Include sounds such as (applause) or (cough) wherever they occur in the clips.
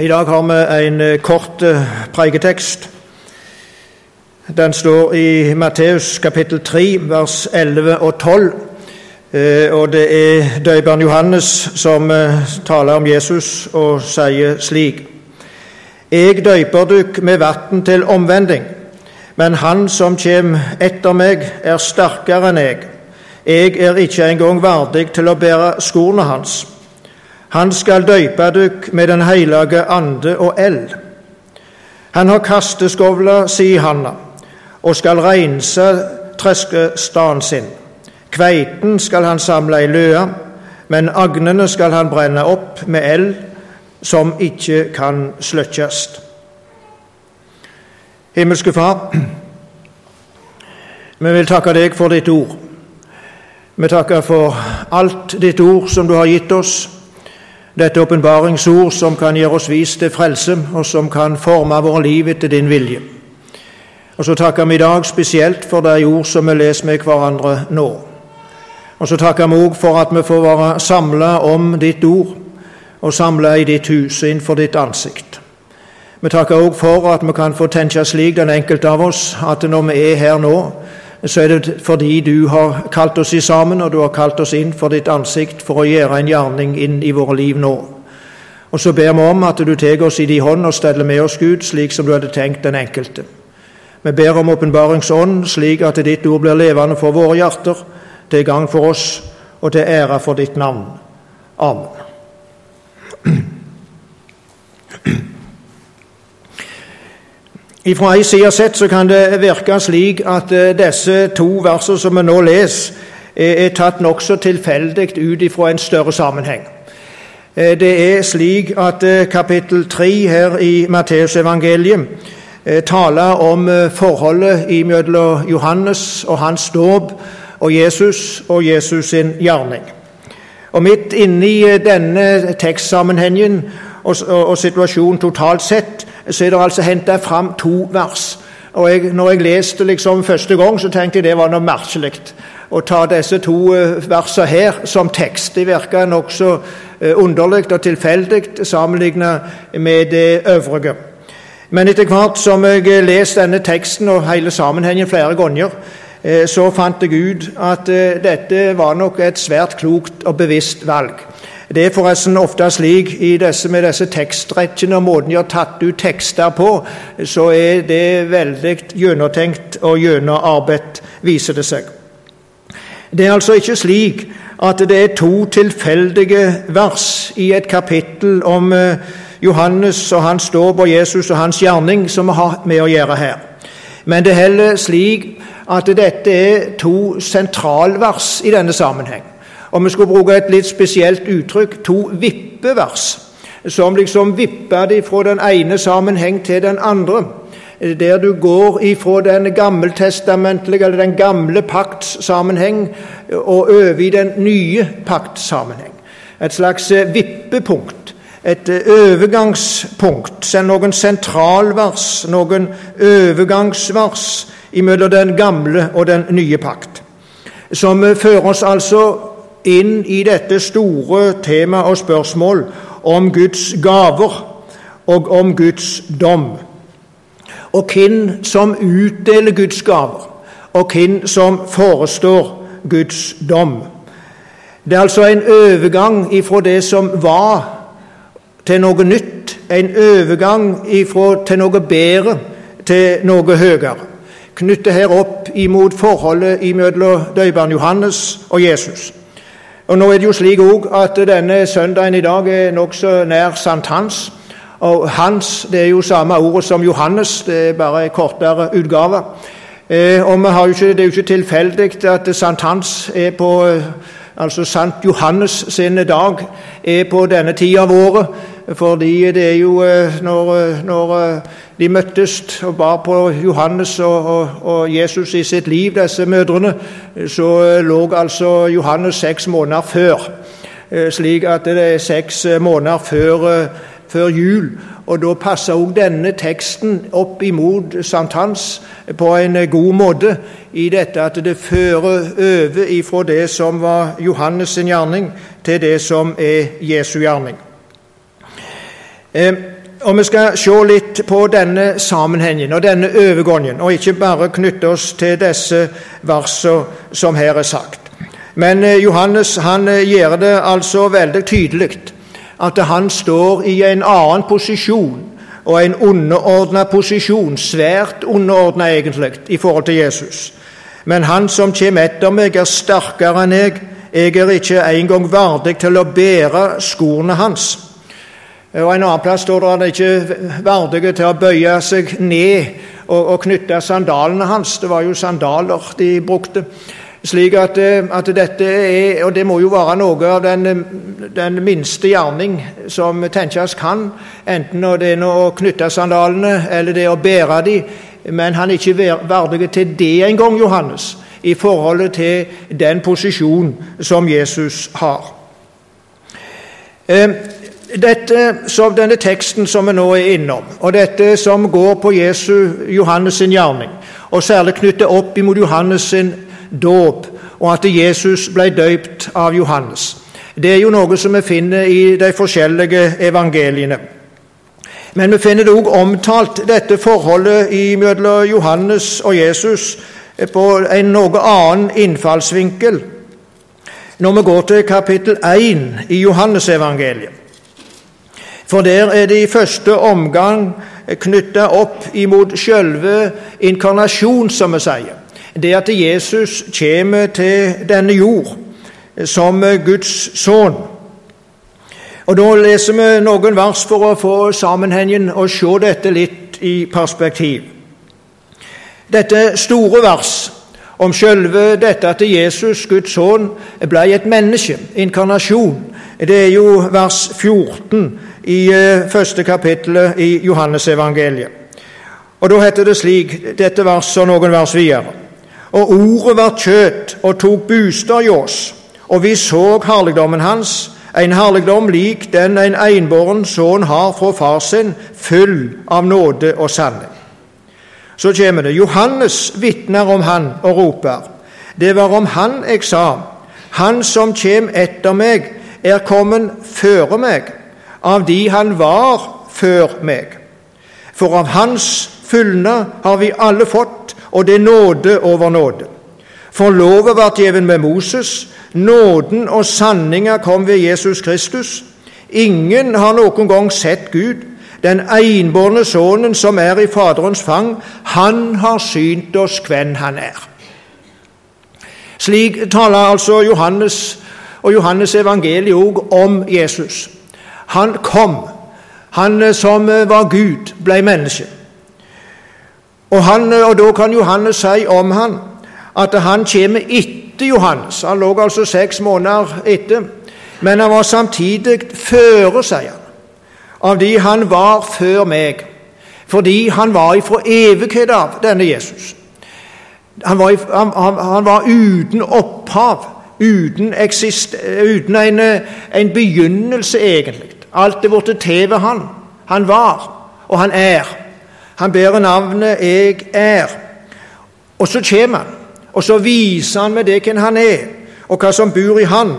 I dag har vi en eh, kort eh, preiketekst. Den står i Matteus kapittel 3, vers 11 og 12. Eh, og det er døperen Johannes som taler om Jesus og sier slik.: Jeg døyper dykk med vann til omvending, men han som kjem etter meg, er sterkere enn jeg. Jeg er ikke engang verdig til å bære skorne hans. Han skal døype dykk med Den hellige ande og eld. Han har kasteskovla si i handa og skal rense treskestaden sin. Kveiten skal han samle i løa, men agnene skal han brenne opp med eld som ikke kan sløkkes. Himmelske Far, vi vil takke deg for ditt ord. Vi takker for alt ditt ord som du har gitt oss dette åpenbaringsord som kan gjøre oss vis til frelse, og som kan forme våre liv etter din vilje. Og så takker vi i dag spesielt for de ord som vi leser med hverandre nå. Og så takker vi òg for at vi får være samla om ditt ord, og samla i ditt hus innenfor ditt ansikt. Vi takker òg for at vi kan få tenke slik, den enkelte av oss, at når vi er her nå, så er det fordi du har kalt oss i sammen, og du har kalt oss inn for ditt ansikt for å gjøre en gjerning inn i våre liv nå. Og så ber vi om at du tar oss i din hånd og steller med oss, Gud, slik som du hadde tenkt den enkelte. Vi ber om åpenbaringsånd, slik at ditt ord blir levende for våre hjerter, til gang for oss og til ære for ditt navn. Amen. Fra ei side sett så kan det virke slik at eh, disse to versene som vi nå leser, er tatt nokså tilfeldig ut ifra en større sammenheng. Eh, det er slik at eh, kapittel 3 her i Matteusevangeliet taler om forholdet mellom Johannes og hans dåp og Jesus og Jesus sin gjerning. Og Midt inni denne tekstsammenhengen og, og, og situasjonen totalt sett så er det altså henta fram to vers. Og jeg, når jeg leste liksom første gang, så tenkte jeg det var noe merkelig å ta disse to eh, versene her som tekst. Det virka nokså eh, underlig og tilfeldig sammenlignet med det øvrige. Men etter hvert som jeg leste denne teksten og hele sammenhengen flere ganger, eh, så fant jeg ut at dette var nok et svært klokt og bevisst valg. Det er forresten ofte slik disse, med disse tekstrekkene og måten de har tatt ut tekster på, så er det veldig gjennomtenkt og gjennomarbeidet, viser det seg. Det er altså ikke slik at det er to tilfeldige vers i et kapittel om eh, Johannes og hans dåp og Jesus og hans gjerning som vi har med å gjøre her. Men det er heller slik at dette er to sentralvers i denne sammenheng om vi skulle bruke et litt spesielt uttrykk, to vippevers, som liksom vipper de fra den ene sammenheng til den andre. Der du går ifra den gammeltestamentlige, eller den gamle pakts sammenheng, og over i den nye pakts sammenheng. Et slags eh, vippepunkt. Et eh, overgangspunkt. Noen sentralvers, noen overgangsvers mellom den gamle og den nye pakt. Som fører oss altså inn i dette store tema og spørsmål om Guds gaver og om Guds dom. Og hvem som utdeler Guds gaver, og hvem som forestår Guds dom. Det er altså en overgang ifra det som var, til noe nytt. En overgang ifra til noe bedre til noe høyere. Knytter her opp imot forholdet mellom døperen Johannes og Jesus. Og Nå er det jo slik òg at denne søndagen i dag er nokså nær sankthans. Og Hans det er jo samme ordet som Johannes, det er bare en kortere utgave. Eh, og ikke, Det er jo ikke tilfeldig at sankthans er på Altså Sankt Johannes sin dag er på denne tida av året. Fordi det er jo eh, når, eh, når eh, de møttes og bar på Johannes og, og, og, Jesus i sitt liv, disse mødrene, så lå altså Johannes seks måneder før. Slik at det er seks måneder før, før jul. Og Da passer også denne teksten opp imot sankthans på en god måte, i dette at det fører over ifra det som var Johannes' sin gjerning, til det som er Jesu gjerning. Eh, og Vi skal se litt på denne sammenhengen og denne overgangen, og ikke bare knytte oss til disse versene som her er sagt. Men eh, Johannes han eh, gjør det altså veldig tydelig at han står i en annen posisjon, og en underordna posisjon, svært underordna egentlig, i forhold til Jesus. Men han som kommer etter meg, er sterkere enn jeg. Jeg er ikke engang verdig til å bære skoene hans. Og En annen plass står det at han ikke er verdig til å bøye seg ned og, og knytte sandalene hans. Det var jo sandaler de brukte. Slik at, eh, at, dette er, og det må jo være noe av den, den minste gjerning som tenkes kan, enten det er å knytte sandalene eller det å bære dem, men han er ikke verdig til det engang, Johannes, i forhold til den posisjon som Jesus har. Eh, dette, som denne teksten som vi nå er innom, og dette som går på Jesu, Johannes' sin gjerning, og særlig knyttet opp imot Johannes' sin dåp, og at Jesus ble døypt av Johannes. Det er jo noe som vi finner i de forskjellige evangeliene. Men vi finner det òg omtalt, dette forholdet mellom Johannes og Jesus, på en noe annen innfallsvinkel når vi går til kapittel 1 i Johannesevangeliet. For der er det i første omgang knytta opp imot sjølve inkarnasjon, som vi sier det at Jesus kommer til denne jord som Guds sønn. Og Da leser vi noen vers for å få sammenhengen og se dette litt i perspektiv. Dette store vers om selve dette at Jesus, Guds sønn, ble et menneske, inkarnasjon, det er jo vers 14 i eh, første kapittel i Johannesevangeliet. Og Da heter det slik, dette verset og noen vers videre og ordet var kjøtt og tok bostad i oss, og vi så herligdommen hans, en herligdom lik den en enbåren sønn har fra far sin, full av nåde og sanning. Så kommer det. Johannes vitner om han og roper. Det var om han jeg sa, han som kjem etter meg, er kommet føre meg, av de han var før meg. For av hans fylne har vi alle fått, og det er nåde over nåde. For loven ble gjeven med Moses, nåden og sanninga kom ved Jesus Kristus. Ingen har noen gang sett Gud. Den enbårne Sønnen som er i Faderens fang, han har synt oss hvem han er. Slik taler altså Johannes og Johannes evangeliet òg om Jesus. Han kom, han som var Gud, ble menneske. Og, han, og Da kan Johannes si om han at han kommer etter Johannes. Han lå altså seks måneder etter. Men han var samtidig føre, sier han, de han var før meg. Fordi han var ifra evighet av, denne Jesus. Han var, han, han var uten opphav, uten, eksist, uten en, en, begynnelse, egentlig. Alt er blitt til ved han. Han var, og han er. Han bærer navnet 'Jeg er'. Og så kommer han, og så viser han med det hvem han er, og hva som bor i han.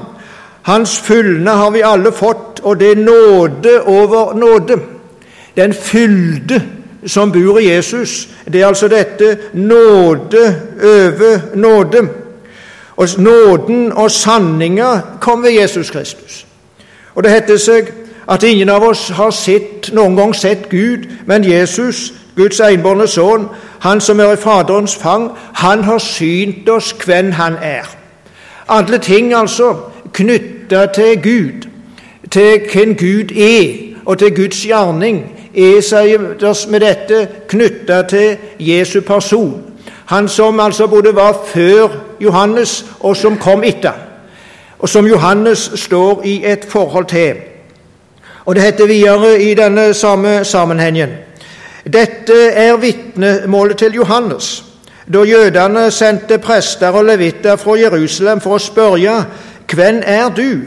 Hans fylne har vi alle fått, og det er nåde over nåde. Den fylde som bor i Jesus, det er altså dette nåde over nåde. Og Nåden og sanninga kom ved Jesus Kristus. Og Det heter seg at ingen av oss har sett, noen gang sett Gud, men Jesus Guds enbårne sønn, han som er i Faderens fang, han har synt oss hvem han er. Alle ting altså knytta til Gud, til hvem Gud er, og til Guds gjerning, er, sier oss med dette, knytta til Jesu person. Han som altså både var før Johannes, og som kom etter. Og som Johannes står i et forhold til. Og det heter videre i denne samme sammenhengen dette er vitnemålet til Johannes, da jødene sendte prester og levitter fra Jerusalem for å spørre hvem er du?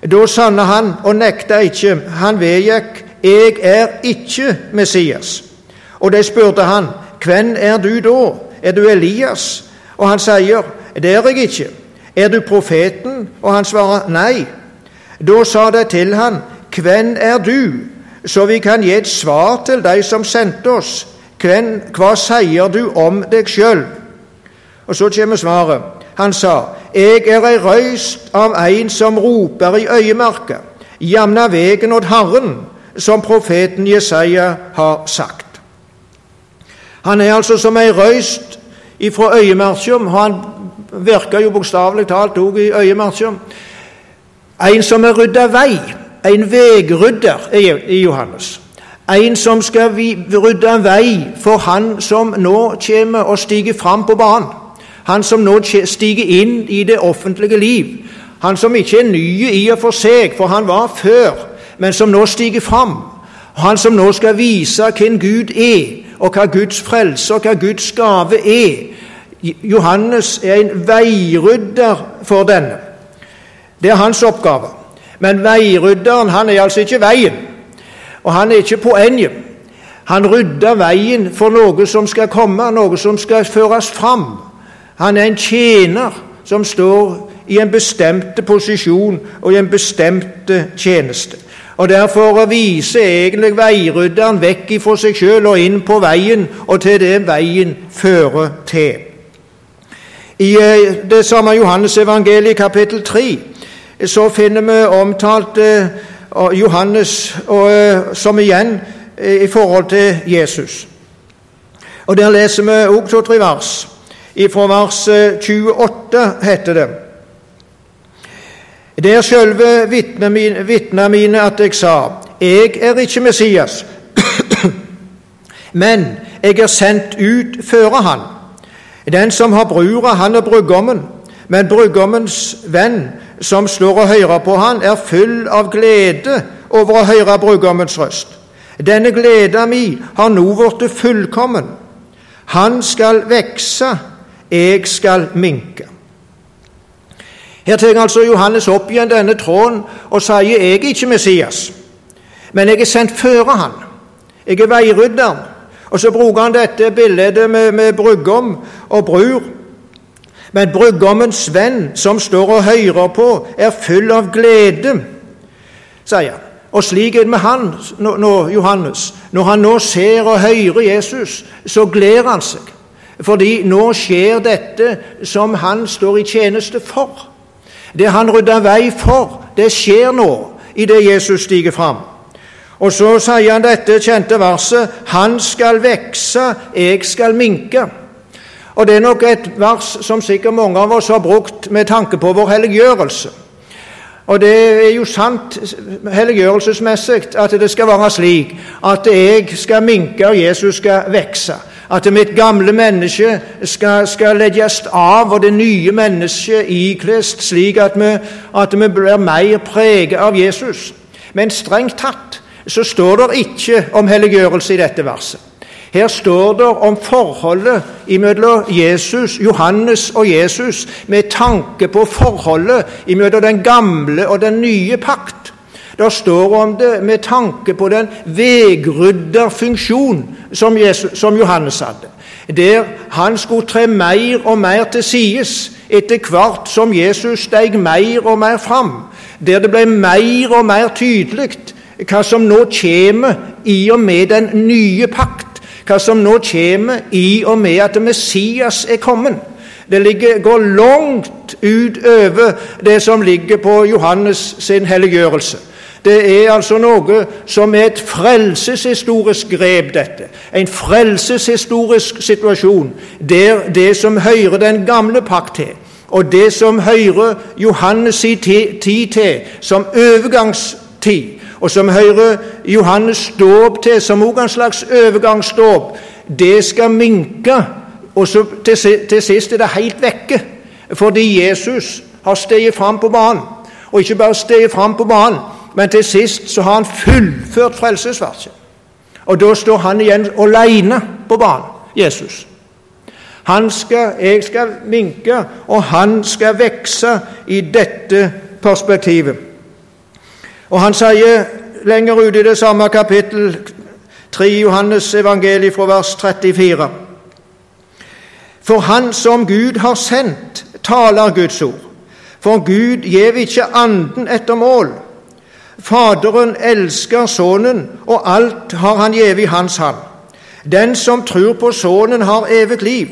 Da sanna han og nekta ikke. Han vedgikk jeg er ikke Messias. Og de spurte han hvem er du da? Er du Elias? Og han sier det er jeg ikke. Er du profeten? Og han svarer nei. Da sa de til han hvem er du? så vi kan gi et svar til de som sendte oss. Hvem, hva sier du om deg sjøl? Og så kommer svaret. Han sa, Jeg er ei røyst av ein som roper i øyemerket, jamna vegen åt Herren, som profeten Jesaja har sagt. Han er altså som ei røyst ifra øyemerkjum, og han virker jo bokstavelig talt òg i øyemerkjum. En som er rydda vei, en veirydder i Johannes. En som skal rydde vei for han som nå kommer og stiger fram på banen. Han som nå stiger inn i det offentlige liv. Han som ikke er ny i og for seg, for han var før, men som nå stiger fram. Han som nå skal vise hvem Gud er, og hva Guds frelse og hva Guds gave er. Johannes er en veirydder for denne. Det er hans oppgave. Men veirydderen han er altså ikke veien, og han er ikke poenget. Han rydder veien for noe som skal komme, noe som skal føres fram. Han er en tjener som står i en bestemt posisjon og i en bestemt tjeneste. Og Derfor viser egentlig veirydderen vekk fra seg sjøl og inn på veien, og til det veien fører til. I eh, det samme Johannes evangeliet kapittel 3 så finner vi omtalt eh, Johannes eh, som igjen i forhold til Jesus. Og Der leser vi også to-tre vers. Fra vers 28 heter det Det er sjølve vitna mine at jeg sa Jeg er ikke Messias, (clears throat) men jeg er sendt ut føre Han. Den som har brura, han er brudgommen, men brudgommens venn, som slår og hører på han, er full av glede over å høre brudgommens røst. Denne gleda mi har nå blitt fullkommen. Han skal vekse, jeg skal minke. Her tar altså Johannes opp igjen denne tråden og sier jeg er ikke Messias, men jeg er sendt føre han. Jeg er veirydderen. Og så bruker han dette bildet med, med brudgom og brur. Men brudgommens venn, som står og hører på, er full av glede, sier han. Og slik er det med han, nå, Johannes. Når han nå ser og hører Jesus, så gleder han seg. Fordi nå skjer dette som han står i tjeneste for. Det han rydder vei for, det skjer nå idet Jesus stiger fram. Og så sier han dette kjente verset 'Han skal vekse, jeg skal minke'. Og Det er nok et vers som sikkert mange av oss har brukt med tanke på vår helliggjørelse. Og det er jo sant helliggjørelsesmessig at det skal være slik at jeg skal minke og Jesus skal vekse. At mitt gamle menneske skal, skal legges av og det nye mennesket ikles, slik at vi, at vi blir mer preget av Jesus. Men strengt tatt så står det ikke om helliggjørelse i dette verset. Her står det om forholdet mellom Jesus, Johannes og Jesus med tanke på forholdet mellom den gamle og den nye pakt. Det står om det med tanke på den vegrydderfunksjon som, som Johannes hadde. Der han skulle tre mer og mer til sides etter hvert som Jesus steg mer og mer fram. Der det ble mer og mer tydelig hva som nå kommer i og med den nye pakt, hva som nå kommer i og med at Messias er kommet. Det ligger, går langt utover det som ligger på Johannes sin helliggjørelse. Det er altså noe som er et frelseshistorisk grep, dette. En frelseshistorisk situasjon der det som hører den gamle pakt til, og det som hører Johannes' tid til som overgangstid, og som hører Johannes dåp til, som også en slags overgangsdåp, det skal minke, og så til, til sist er det helt vekke. Fordi Jesus har steget fram på banen. Og ikke bare steget fram på banen, men til sist så har han fullført frelsesverket. Og da står han igjen alene på banen, Jesus. Han skal, jeg skal minke, og han skal vokse i dette perspektivet. Og han sier lenger ute i det samme kapittel 3 Johannes evangeliet fra vers 34. For Han som Gud har sendt, taler Guds ord. For Gud gjev ikke anden etter mål. Faderen elsker Sønnen, og alt har han gjevet i hans hand. Den som tror på Sønnen, har evig liv.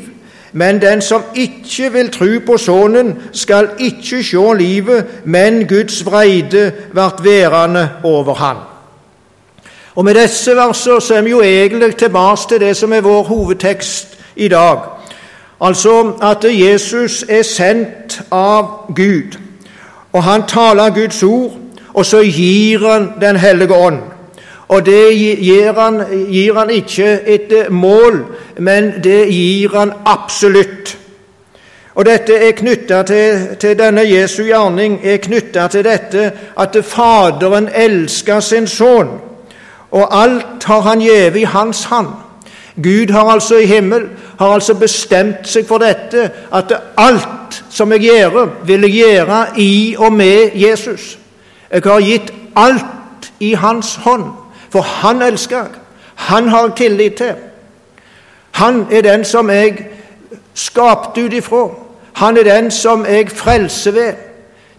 Men den som ikke vil tro på Sønnen, skal ikke se livet, men Guds vreide vært værende over han. Og Med disse versene så er vi jo egentlig tilbake til det som er vår hovedtekst i dag. Altså at Jesus er sendt av Gud, og han taler Guds ord, og så gir han Den hellige ånd. Og det gir han, gir han ikke et mål, men det gir han absolutt. Og dette er knytta til, til, denne Jesu gjerning er knytta til dette at Faderen elsker sin sønn, og alt har han gitt i hans hand. Gud har altså i himmel har altså bestemt seg for dette, at alt som jeg gjør, vil jeg gjøre i og med Jesus. Jeg har gitt alt i hans hånd. For han elsker jeg. Han har jeg tillit til. Han er den som jeg skapte ut ifra. Han er den som jeg frelser ved.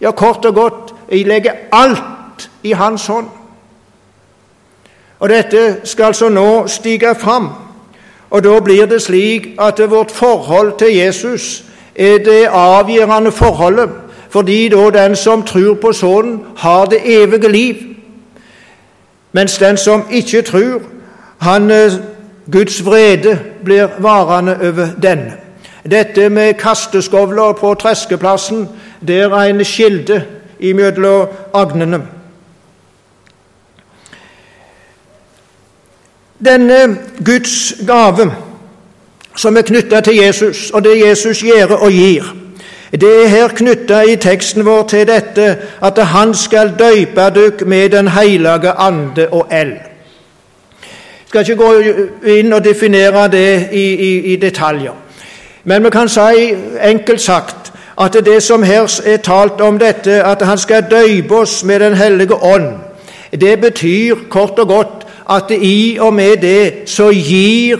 Ja, kort og godt, jeg legger alt i hans hånd. Og dette skal altså nå stige fram. Og da blir det slik at vårt forhold til Jesus er det avgjørende forholdet, fordi da den som tror på Sønnen, har det evige liv. Mens den som ikke tror, han, eh, Guds vrede blir varende over den. Dette med kasteskovler på treskeplassen, det er en kilde imellom agnene. Denne Guds gave som er knytta til Jesus, og det Jesus gjør og gir, det er her knytta i teksten vår til dette at Han skal døype dykk med Den hellige ande og eld. Jeg skal ikke gå inn og definere det i, i, i detaljer. Men vi kan si, enkelt sagt, at det som her er talt om dette, at Han skal døype oss med Den hellige ånd, det betyr kort og godt at i og med det så gir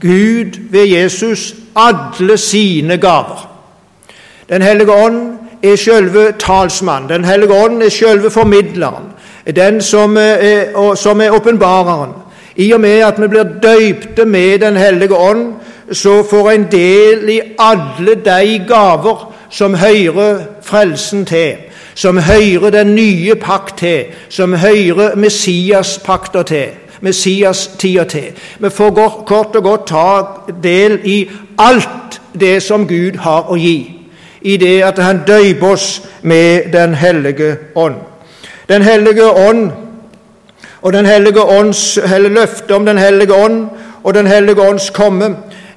Gud ved Jesus alle sine gaver. Den hellige ånd er selve talsmannen. Den hellige ånd er selve formidleren, den som er, som er åpenbareren. I og med at vi blir døypte med Den hellige ånd, så får en del i alle de gaver som hører frelsen til, som hører den nye pakt til, som hører Messias-pakter til. Messias-tida til. Vi får kort og godt ta del i alt det som Gud har å gi i det at han døyper oss med Den hellige ånd. Den hellige ånd og Den hellige ånds løftet om Den hellige ånd og Den hellige ånds komme,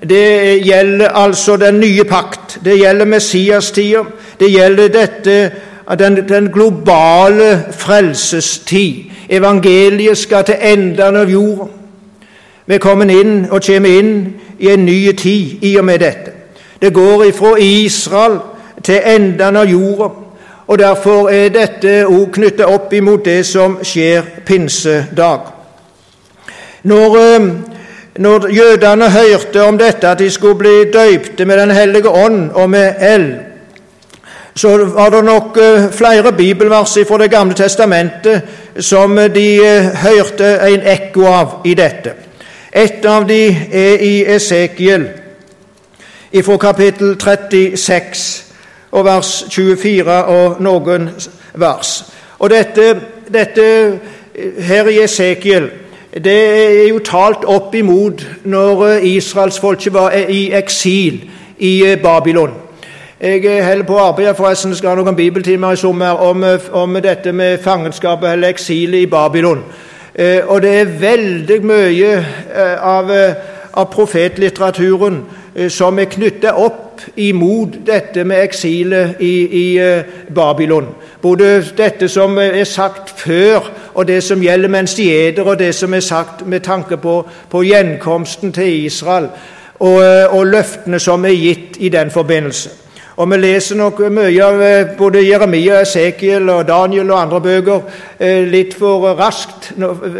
det gjelder altså den nye pakt. Det gjelder Messias-tida. Det gjelder dette, den, den globale frelsestid. Evangeliet skal til enden av jorda. Vi kommer inn og kommer inn i en ny tid i og med dette. Det går ifra Israel til enden av jorda. Og Derfor er dette òg knyttet opp imot det som skjer pinsedag. Når, eh, når jødene hørte om dette, at de skulle bli døypte med Den hellige ånd og med eld, så var det nok eh, flere bibelvers fra Det gamle testamentet som de eh, hørte en ekko av i dette. Et av de er i Esekiel, fra kapittel 36 og vers 24 og noen vers. Og dette, dette her i Esekiel det er jo talt opp imot når israelsfolket var i eksil i Babylon. Jeg holder på å arbeide forresten, skal ha noen bibeltimer i sommer om, om dette med fangenskapet eller eksilet i Babylon. Eh, og det er veldig mye eh, av, av profetlitteraturen eh, som er knyttet opp imot dette med eksilet i, i eh, Babylon. Både dette som er sagt før, og det som gjelder mens de er der, og det som er sagt med tanke på, på gjenkomsten til Israel, og, eh, og løftene som er gitt i den forbindelse. Og Vi leser nok mye av eh, både Jeremia, Esekiel og Daniel og andre bøker litt for raskt,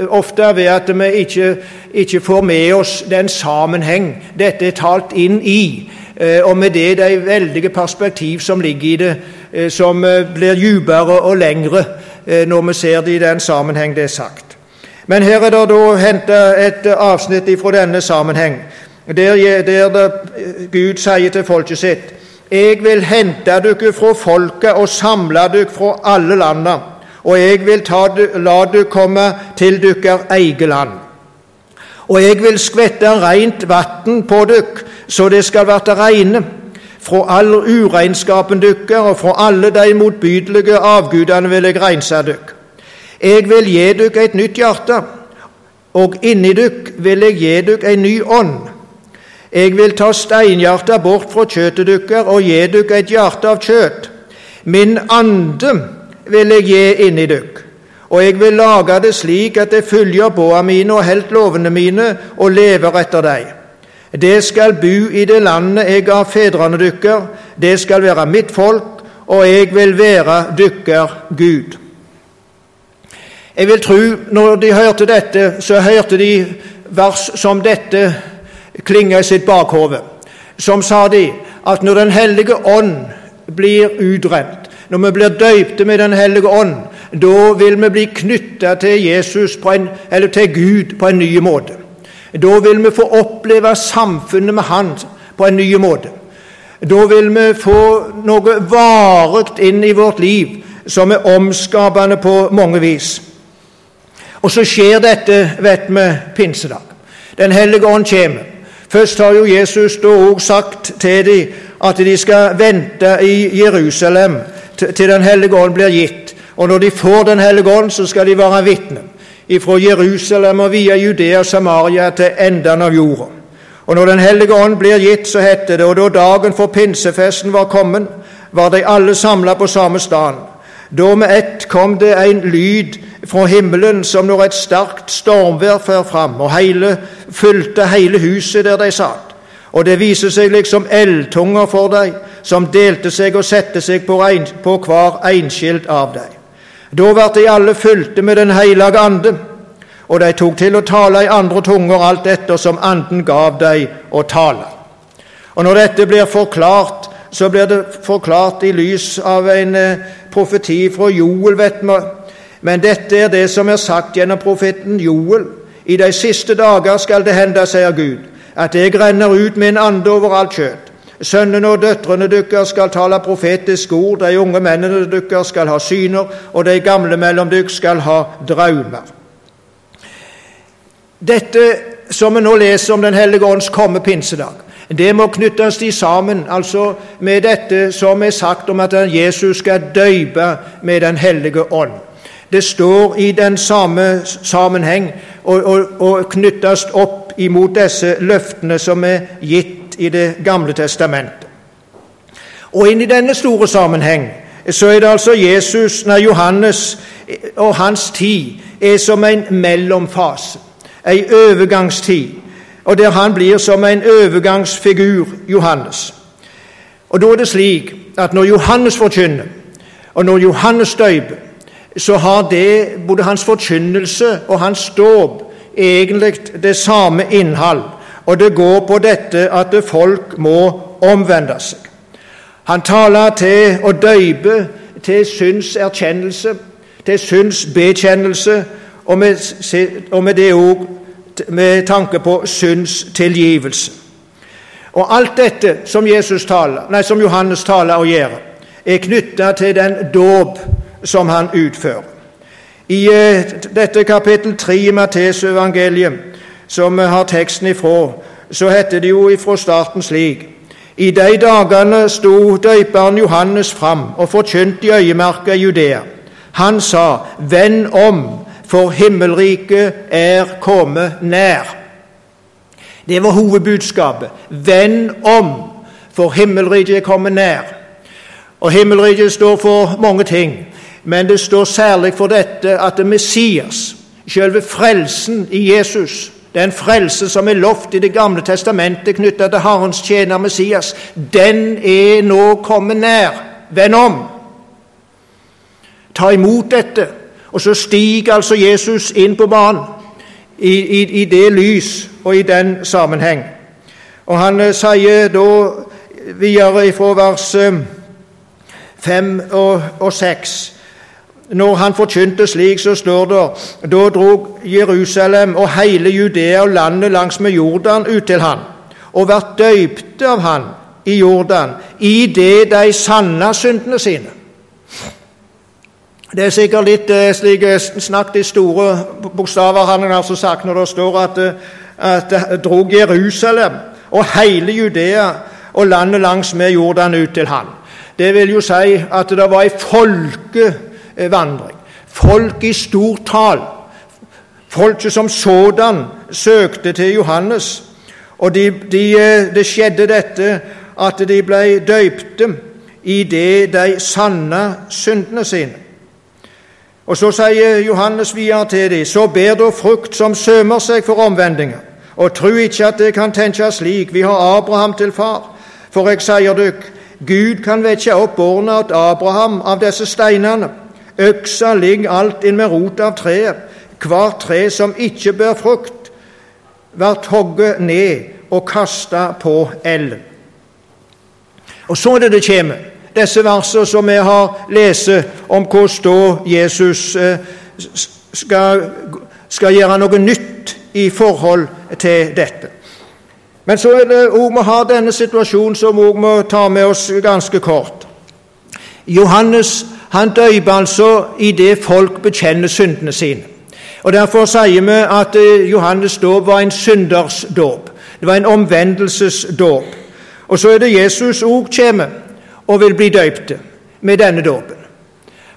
ofte ved at vi ikke, ikke får med oss den sammenheng dette er talt inn i. Eh, og med det de veldige perspektiv som ligger i det, eh, som eh, blir dypere og lengre når vi ser det i den sammenheng det er sagt. Men her er det da henta et avsnitt fra denne sammenheng, der, der Gud sier til folket sitt Jeg vil hente dere fra folket og samle dere fra alle landa, og jeg vil ta, la dere komme til deres eget land. Og jeg vil skvette rent vann på dere, så det skal verte reine fra all uregnskapen deres og fra alle de motbydelige avgudene vil jeg rense dere. Jeg vil gi dere et nytt hjerte, og inni dere vil jeg gi dere en ny ånd. Jeg vil ta steinhjertet bort fra kjøttet deres og gi dere et hjerte av kjøtt. Min ande vil jeg gi inni dere, og jeg vil lage det slik at det følger båa mine og helt lovene mine og lever etter dem. Det skal bu i det landet jeg ga fedrene dykker, det skal være mitt folk, og jeg vil være dykker Gud. Jeg vil tro, når de hørte dette, så hørte de vers som dette klinge i sitt bakhode. Som sa de at når Den hellige ånd blir utrent, når vi blir døypte med Den hellige ånd, da vil vi bli knytta til til Gud, på en ny måte. Da vil vi få oppleve samfunnet med Han på en ny måte. Da vil vi få noe varig inn i vårt liv som er omskapende på mange vis. Og så skjer dette, vet vi, pinsedag. Den hellige ånd kommer. Først har jo Jesus da òg sagt til dem at de skal vente i Jerusalem til Den hellige ånd blir gitt. Og når de får Den hellige ånd, så skal de være vitner fra Jerusalem og via Judea og Samaria til enden av jorda. Og når Den hellige ånd blir gitt, så heter det, og da dagen for pinsefesten var kommet, var de alle samla på samme sted. Da med ett kom det en lyd fra himmelen som når et sterkt stormvær fører fram, og hele, fylte hele huset der de satt. Og det viser seg liksom eldtunger for dem, som delte seg og sette seg på, en, på hver enskilt av dem. Da ble de alle fylte med Den hellige ande, og de tok til å tale i andre tunger alt etter som anden gav dem å tale. Og Når dette blir forklart, så blir det forklart i lys av en eh, profeti fra Joel, vet vi. Men dette er det som er sagt gjennom profeten Joel. I de siste dager skal det hende, sier Gud, at jeg renner ut min ande over alt kjøtt. Sønnene og døtrene deres skal tale profetisk ord, de unge mennene deres skal ha syner, og de gamle mellom dere skal ha drømmer. Dette som vi nå leser om Den hellige ånds komme pinsedag, det må knyttes de sammen altså med dette som er sagt om at Jesus skal døype med Den hellige ånd. Det står i den samme sammenheng og, og, og knyttes opp imot disse løftene som er gitt i Det gamle testamentet. Og inn i denne store sammenheng så er det altså Jesus, nei, Johannes og hans tid er som en mellomfase, en overgangstid, og der han blir som en overgangsfigur, Johannes. Og Da er det slik at når Johannes forkynner, og når Johannes døyper, så har det både hans forkynnelse og hans dåp egentlig det samme innhold og det går på dette at folk må omvende seg. Han taler til å døype til syndserkjennelse, til syndsbekjennelse, og med, og med det òg med tanke på syndstilgivelse. Og alt dette som, taler, nei, som Johannes taler og gjør, er knytta til den dåp som han utfører. I eh, dette kapittel 3 i Matteusevangeliet som vi har teksten ifra, så heter det jo ifra starten slik I de dagene sto døyperen Johannes fram og forkynte i øyemerket Judea. Han sa, Vend om, for himmelriket er kommet nær. Det var hovedbudskapet. Vend om, for himmelriket er kommet nær. Og Himmelriket står for mange ting, men det står særlig for dette at det Messias, selve frelsen i Jesus, den frelse som er lovt i Det gamle testamentet knyttet til Herrens tjener Messias, den er nå kommet nær. Vend om. Ta imot dette. Og så stiger altså Jesus inn på banen i, i, i det lys og i den sammenheng. Og han eh, sier da videre fra vers 5 eh, og, og 6 når han forkynte slik, så står det da drog Jerusalem og hele Judea og landet langs med Jordan ut til han, og vært døypte av han i Jordan, i det de sanna syndene sine. Det er sikkert litt eh, slik eh, snakket i store bokstaver, han har altså sagt, når det står at, eh, at drog Jerusalem og hele Judea og landet langs med Jordan ut til han. Det vil jo si at det var ei folkevandring. Folk i stort tall. Folket som sådan søkte til Johannes. Og de, de, det skjedde dette at de ble døypte i det de sanna syndene sine. Og Så sier Johannes videre til dem.: Så ber da frukt som sømer seg for omvendinger. og tru ikke at det kan tenkes slik, vi har Abraham til far. For jeg sier dykk, Gud kan vekke opp barna til Abraham av disse steinene. Øksa ligger alt inn med rot av treet. Hvert tre som ikke bør frukt, blir hogget ned og kasta på elven. Og så er det det kommer, disse versene som vi har lest om hvordan Jesus eh, skal, skal gjøre noe nytt i forhold til dette. Men så er det òg vi har denne situasjonen som vi må ta med oss ganske kort. Johannes han døyper altså i det folk bekjenner syndene sine. Og Derfor sier vi at eh, Johannes' dåp var en synders dåp. Det var en omvendelsesdåp. Og så er det Jesus òg kommer og vil bli døypt med denne dåpen.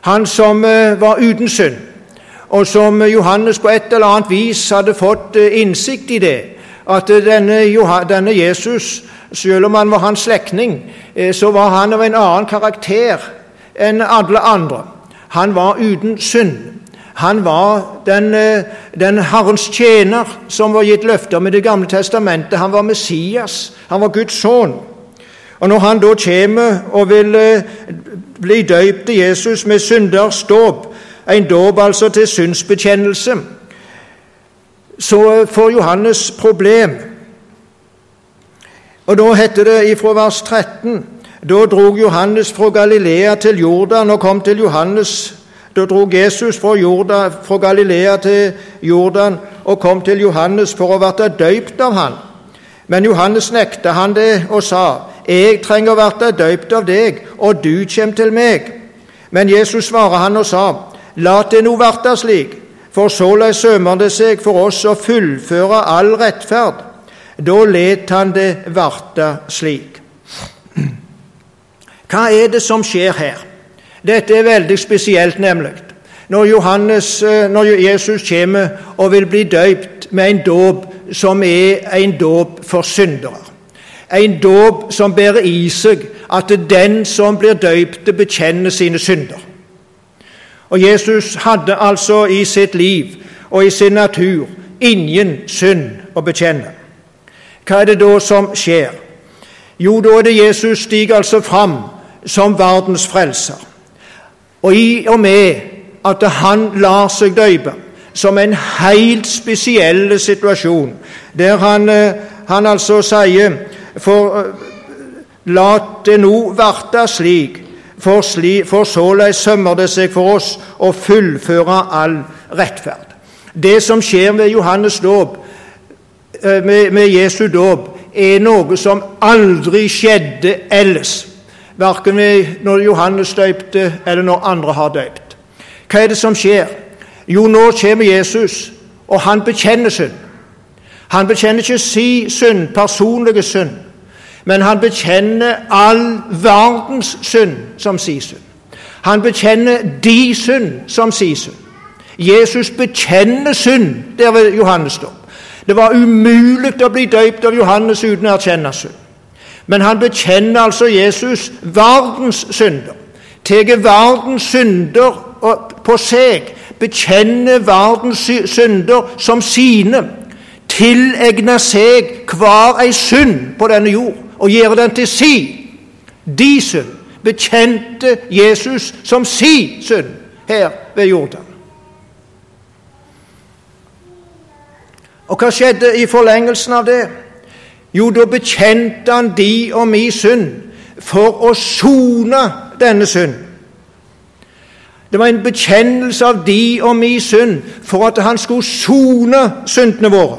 Han som eh, var uten synd, og som Johannes på et eller annet vis hadde fått eh, innsikt i det, at denne, denne Jesus, selv om han var hans slektning, så var han av en annen karakter enn alle andre. Han var uten synd. Han var den, den Herrens tjener som var gitt løfter med Det gamle testamentet. Han var Messias. Han var Guds sønn. Og Når han da kommer og vil eh, bli døypt til Jesus med synders dåp, en dåp altså til syndsbekjennelse, så får Johannes problem. Og Da heter det fra vers 13 Da drog Johannes fra Galilea til Jordan og kom til Johannes da drog Jesus fra, Jordan, fra Galilea til Jordan og kom til Johannes for å bli døypt av han. Men Johannes nekta han det og sa:" Jeg trenger å bli døypt av deg, og du kommer til meg. Men Jesus svarer han og sa:" La det nå verte slik, for såleis sømer det seg for oss å fullføre all rettferd. Da let han det verte slik. Hva er det som skjer her? Dette er veldig spesielt, nemlig. Når, Johannes, eh, når Jesus kommer og vil bli døypt med en dåp som er en dåp for syndere. En dåp som bærer i seg at den som blir døypt, bekjenner sine synder. Og Jesus hadde altså i sitt liv og i sin natur ingen synd å bekjenne. Hva er det da som skjer? Jo, da er det Jesus stiger altså fram som verdens frelser. Og i og med at han lar seg døype, som en helt spesiell situasjon, der han, eh, han altså sier for eh, la det nå verte slik, for, sli, for såleis sømmer det seg for oss å fullføre all rettferd. Det som skjer med Johannes dåp, eh, med, med Jesu dåp, er noe som aldri skjedde ellers. Verken når Johannes døypte, eller når andre har døypt. Hva er det som skjer? Jo, nå kommer Jesus, og han bekjenner synd. Han bekjenner ikke si synd, personlige synd, men han bekjenner all verdens synd som si synd. Han bekjenner de synd som si synd. Jesus bekjenner synd der ved Johannes dåp. Det var umulig å bli døypt av Johannes uten å erkjenne synd. Men han bekjenner altså Jesus verdens synder. Tar verdens synder på seg, bekjenner verdens synder som sine tilegner seg hver ei synd på denne jord og gjøre den til si. De synd bekjente Jesus som si synd her ved Jordan. Og hva skjedde i forlengelsen av det? Jo, da bekjente han de og mi synd for å sone denne synd. Det var en bekjennelse av de og mi synd for at han skulle sone syndene våre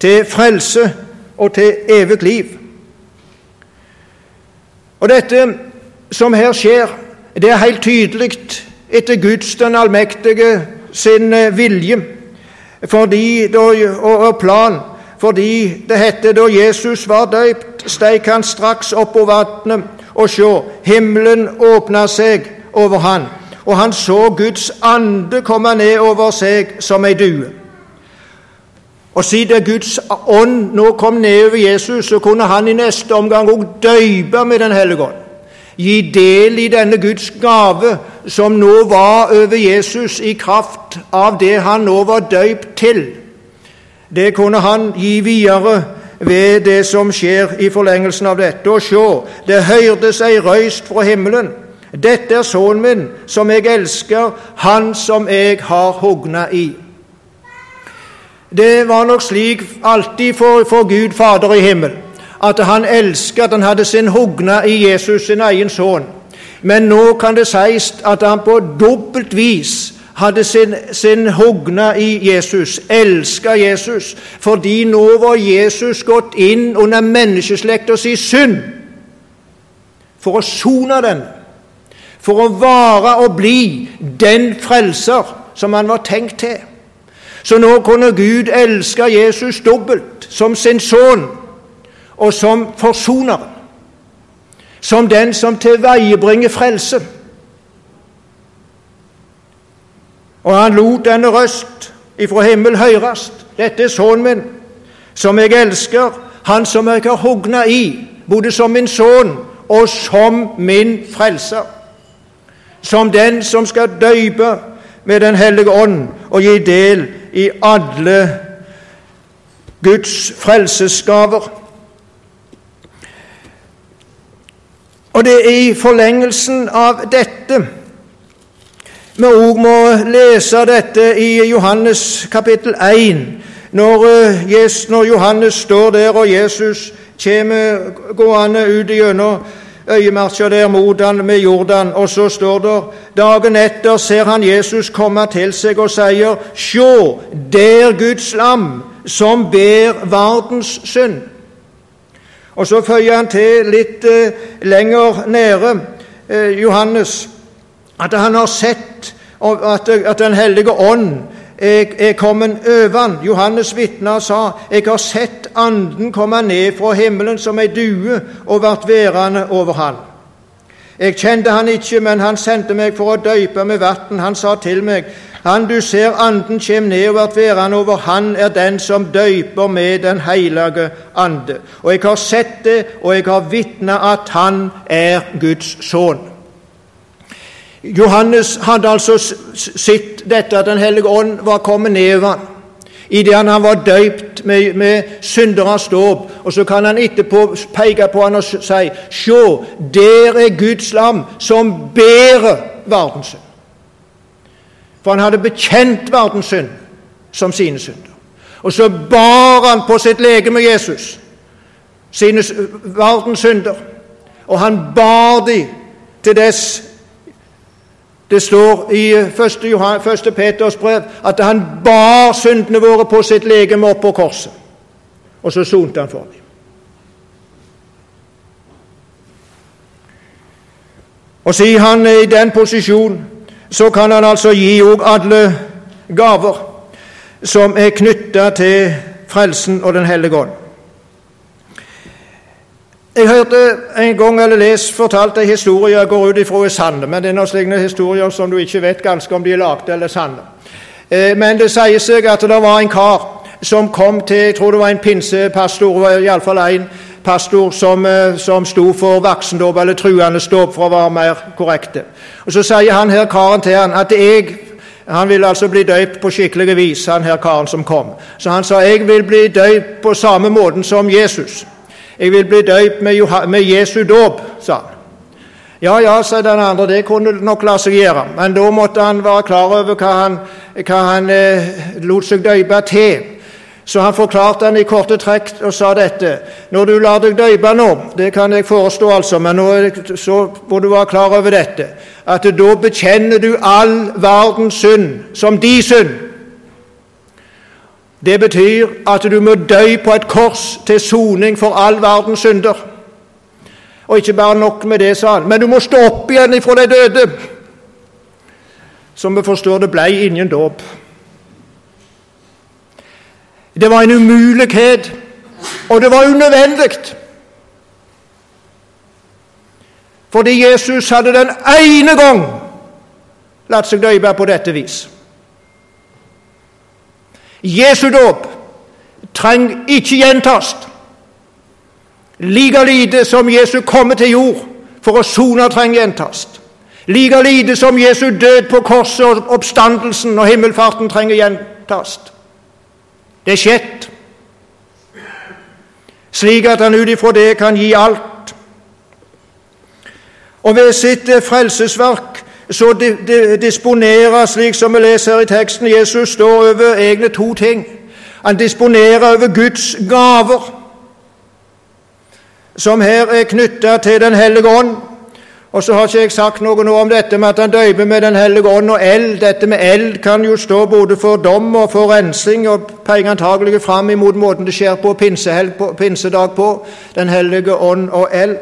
til frelse og til evig liv. Og dette som her skjer, det er helt tydelig etter Guds den allmektige sin eh, vilje fordi, og plan. Fordi det heter da Jesus var døypt, steik han straks opp på vannet, og sjå, himmelen åpna seg over han, og han så Guds ande komme ned over seg som ei due. Og siden Guds ånd nå kom ned over Jesus, så kunne han i neste omgang òg døype med Den hellige ånd. Gi del i denne Guds gave som nå var over Jesus i kraft av det han nå var døypt til. Det kunne han gi videre ved det som skjer i forlengelsen av dette. Og sjå, det høyrdes ei røyst fra himmelen. Dette er sønnen min, som jeg elsker, han som jeg har hugna i. Det var nok slik alltid for, for Gud Fader i himmelen at han elsket at han hadde sin hugna i Jesus, sin egen sønn. Men nå kan det sies at han på dobbelt vis hadde sin, sin hogna i Jesus, elska Jesus, fordi nå var Jesus gått inn under menneskeslekta si synd for å sone den, for å vare og bli den frelser som han var tenkt til. Så nå kunne Gud elske Jesus dobbelt, som sin sønn og som forsoneren, som den som tilveiebringer frelse. Og han lot denne røst ifra himmel høyrast. Dette er sønnen min, som jeg elsker, han som jeg har hugna i, både som min sønn og som min frelser. Som den som skal døype med Den hellige ånd og gi del i alle Guds frelsesgaver. Og det er i forlengelsen av dette vi òg må lese dette i Johannes kapittel 1, når, eh, når Johannes står der og Jesus kommer gående ut gjennom øyemarsja der mot han med Jordan, og så står det dagen etter ser han Jesus komme til seg og sier, Sjå, der Guds lam som ber verdens synd. Og så føyer han til litt eh, lenger nede, eh, Johannes, at han har sett at, at Den hellige ånd er, er kommet over han. Johannes vitna sa, 'Jeg har sett Anden komme ned fra himmelen som ei due og vært værende over han.' Jeg kjente han ikke, men han sendte meg for å døype med vann. Han sa til meg, han du ser anden kjem ned og vert værende over, han er den som døyper med Den hellige ande. Og jeg har sett det, og jeg har vitna at han er Guds sønn. Johannes hadde altså sett dette at Den hellige ånd var kommet ned over ham idet han var døypt med, med synderes dåp. Og så kan han etterpå peke på han og si Se, der er Guds lam som bærer verdens synd. For han hadde bekjent verdens synd som sine synder. Og så bar han på sitt legeme Jesus sine verdens synder. Og han bar de til dess det står i 1. Peters brev at han bar syndene våre på sitt legeme opp på korset. Og så sonte han for dem. Og siden han er i den posisjonen, så kan han altså gi òg alle gaver som er knytta til frelsen og Den hellige ånd. Jeg hørte en gang eller lest fortalt en historie går ut ifra er sann, men det er noen slike historier som du ikke vet ganske om de er lagde eller sanne. Eh, men det sier seg at det var en kar som kom til Jeg tror det var en pinsepastor, iallfall en pastor som, eh, som sto for voksendåp, eller truende dåp, for å være mer korrekte. Og Så sier han her karen til han at jeg han ville altså bli døypt på skikkelig vis, han her karen som kom. Så han sa jeg vil bli døypt på samme måten som Jesus. 'Jeg vil bli døypt med, Jesu dåp', sa han. Ja, ja, sa den andre, det kunne nok la seg gjøre, men da måtte han være klar over hva han, hva han eh, lot seg døype til. Så han forklarte han i korte trekk og sa dette. Når du lar deg døype nå, det kan jeg forestå, altså, men nå så må du være klar over dette, at da bekjenner du all verdens synd som de synd. Det betyr at du må dø på et kors til soning for all verdens synder. Og ikke bare nok med det, sa han, men du må stå opp igjen ifra de døde. Som vi forstår det, ble ingen dåp. Det var en umulighet, og det var unødvendig. Fordi Jesus hadde den ene gang latt seg døype på dette vis. Jesu dåp trenger ikke gjentas. Like lite som Jesu komme til jord for å sone trenger gjentas. Like lite som Jesu død på korset og oppstandelsen og himmelfarten trenger gjentas. Det er skjedd, slik at han ut ifra det kan gi alt. Og ved sitt frelsesverk så disponerer, slik som vi leser her i teksten, Jesus står over egne to ting. Han disponerer over Guds gaver, som her er knytta til Den hellige ånd. Og så har ikke jeg sagt noe nå om dette med at han døyper med Den hellige ånd og eld. Dette med eld kan jo stå både for dom og for rensing, og peker antagelig fram imot måten det skjer på, pinsedag på. Den hellige ånd og eld.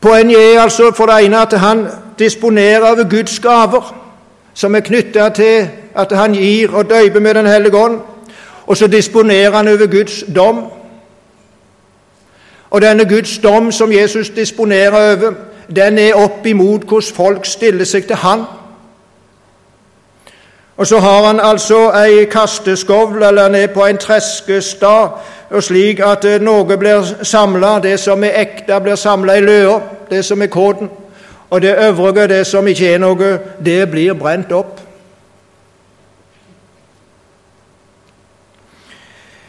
Poenget er altså for det ene at han disponerer over Guds gaver, som er knytta til at han gir og døyper med Den hellige ånd. Og så disponerer han over Guds dom. Og denne Guds dom som Jesus disponerer over, den er opp imot hvordan folk stiller seg til Han. Og så har han altså ei kasteskovl, eller han er på en treskestad, og slik at eh, noe blir samla, det som er ekte, blir samla i løa, det som er kåten. Og det øvrige, det som ikke er noe, det blir brent opp.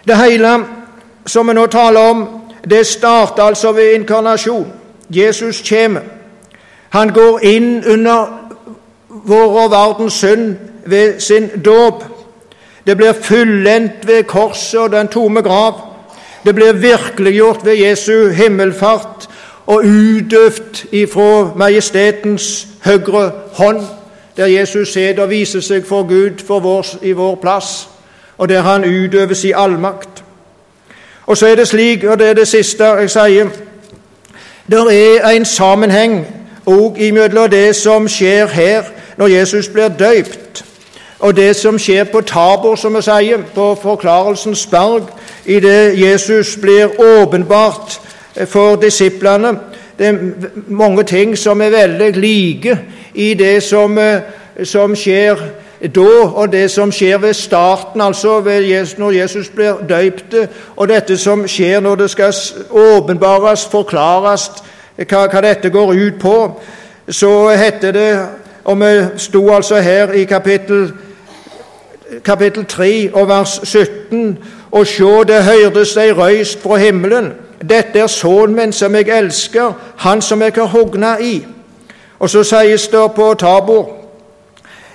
Det hele som vi nå taler om, det starter altså ved inkarnasjon. Jesus kommer. Han går inn under vår og verdens synd ved sin dåp. Det blir fullendt ved korset og den tomme grav. Det blir virkeliggjort ved Jesu himmelfart og utøvd ifra majestetens høyre hånd, der Jesus sitter og viser seg for Gud for vår, i vår plass, og der han utøver sin allmakt. Og så er det slik, og det er det siste jeg sier Det er en sammenheng òg imellom det som skjer her når Jesus blir døypt, og det som skjer på Tabor, som vi sier, på Forklarelsens berg, i det Jesus blir åpenbart for disiplene. Det er mange ting som er veldig like i det som, eh, som skjer da, og det som skjer ved starten, altså ved Jesus, når Jesus blir døypt, og dette som skjer når det skal åpenbares, forklares hva, hva dette går ut på, så heter det og vi sto altså her i kapittel, kapittel 3 og vers 17 og sjå, det høyrdes ei røyst fra himmelen. Dette er sønnen min som jeg elsker, han som jeg har hogna i. Og så sies det på Tabor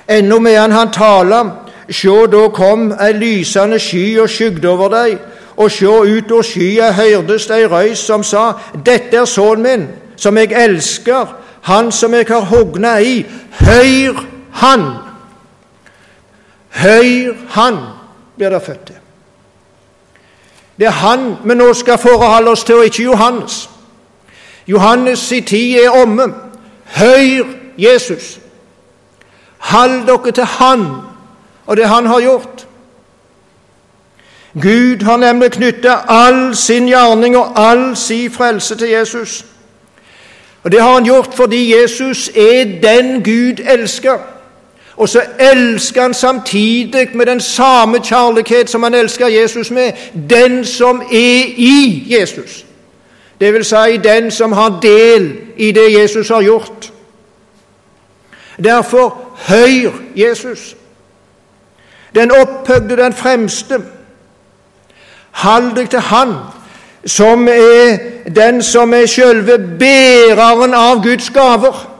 Ennå medan han taler, sjå, da kom ei lysende sky og skygde over deg, og sjå, ut av skya hørtes ei røys som sa, Dette er sønnen min, som jeg elsker, han som jeg har hogna i, høyr han. Høyr han, blir det født til. Det er han vi nå skal forholde oss til, og ikke Johannes. Johannes' i tid er omme. Høyr Jesus. Hold dere til Han og det Han har gjort. Gud har nemlig knytta all sin gjerning og all sin frelse til Jesus. Og Det har han gjort fordi Jesus er den Gud elsker. Og så elsker han samtidig med den samme kjærlighet som han elsker Jesus med, den som er i Jesus. Det vil si den som har del i det Jesus har gjort. Derfor høyr Jesus. Den opphøgde, den fremste. Hold deg til Han som er den som er sjølve bæreren av Guds gaver,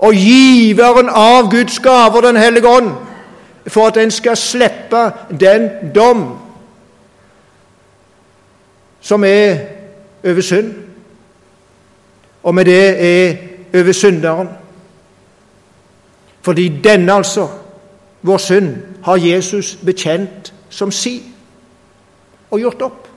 og giveren av Guds gaver, Den hellige ånd, for at en skal slippe den dom som er over synd, og med det er over synderen. Fordi denne, altså, vår synd, har Jesus bekjent som si og gjort opp.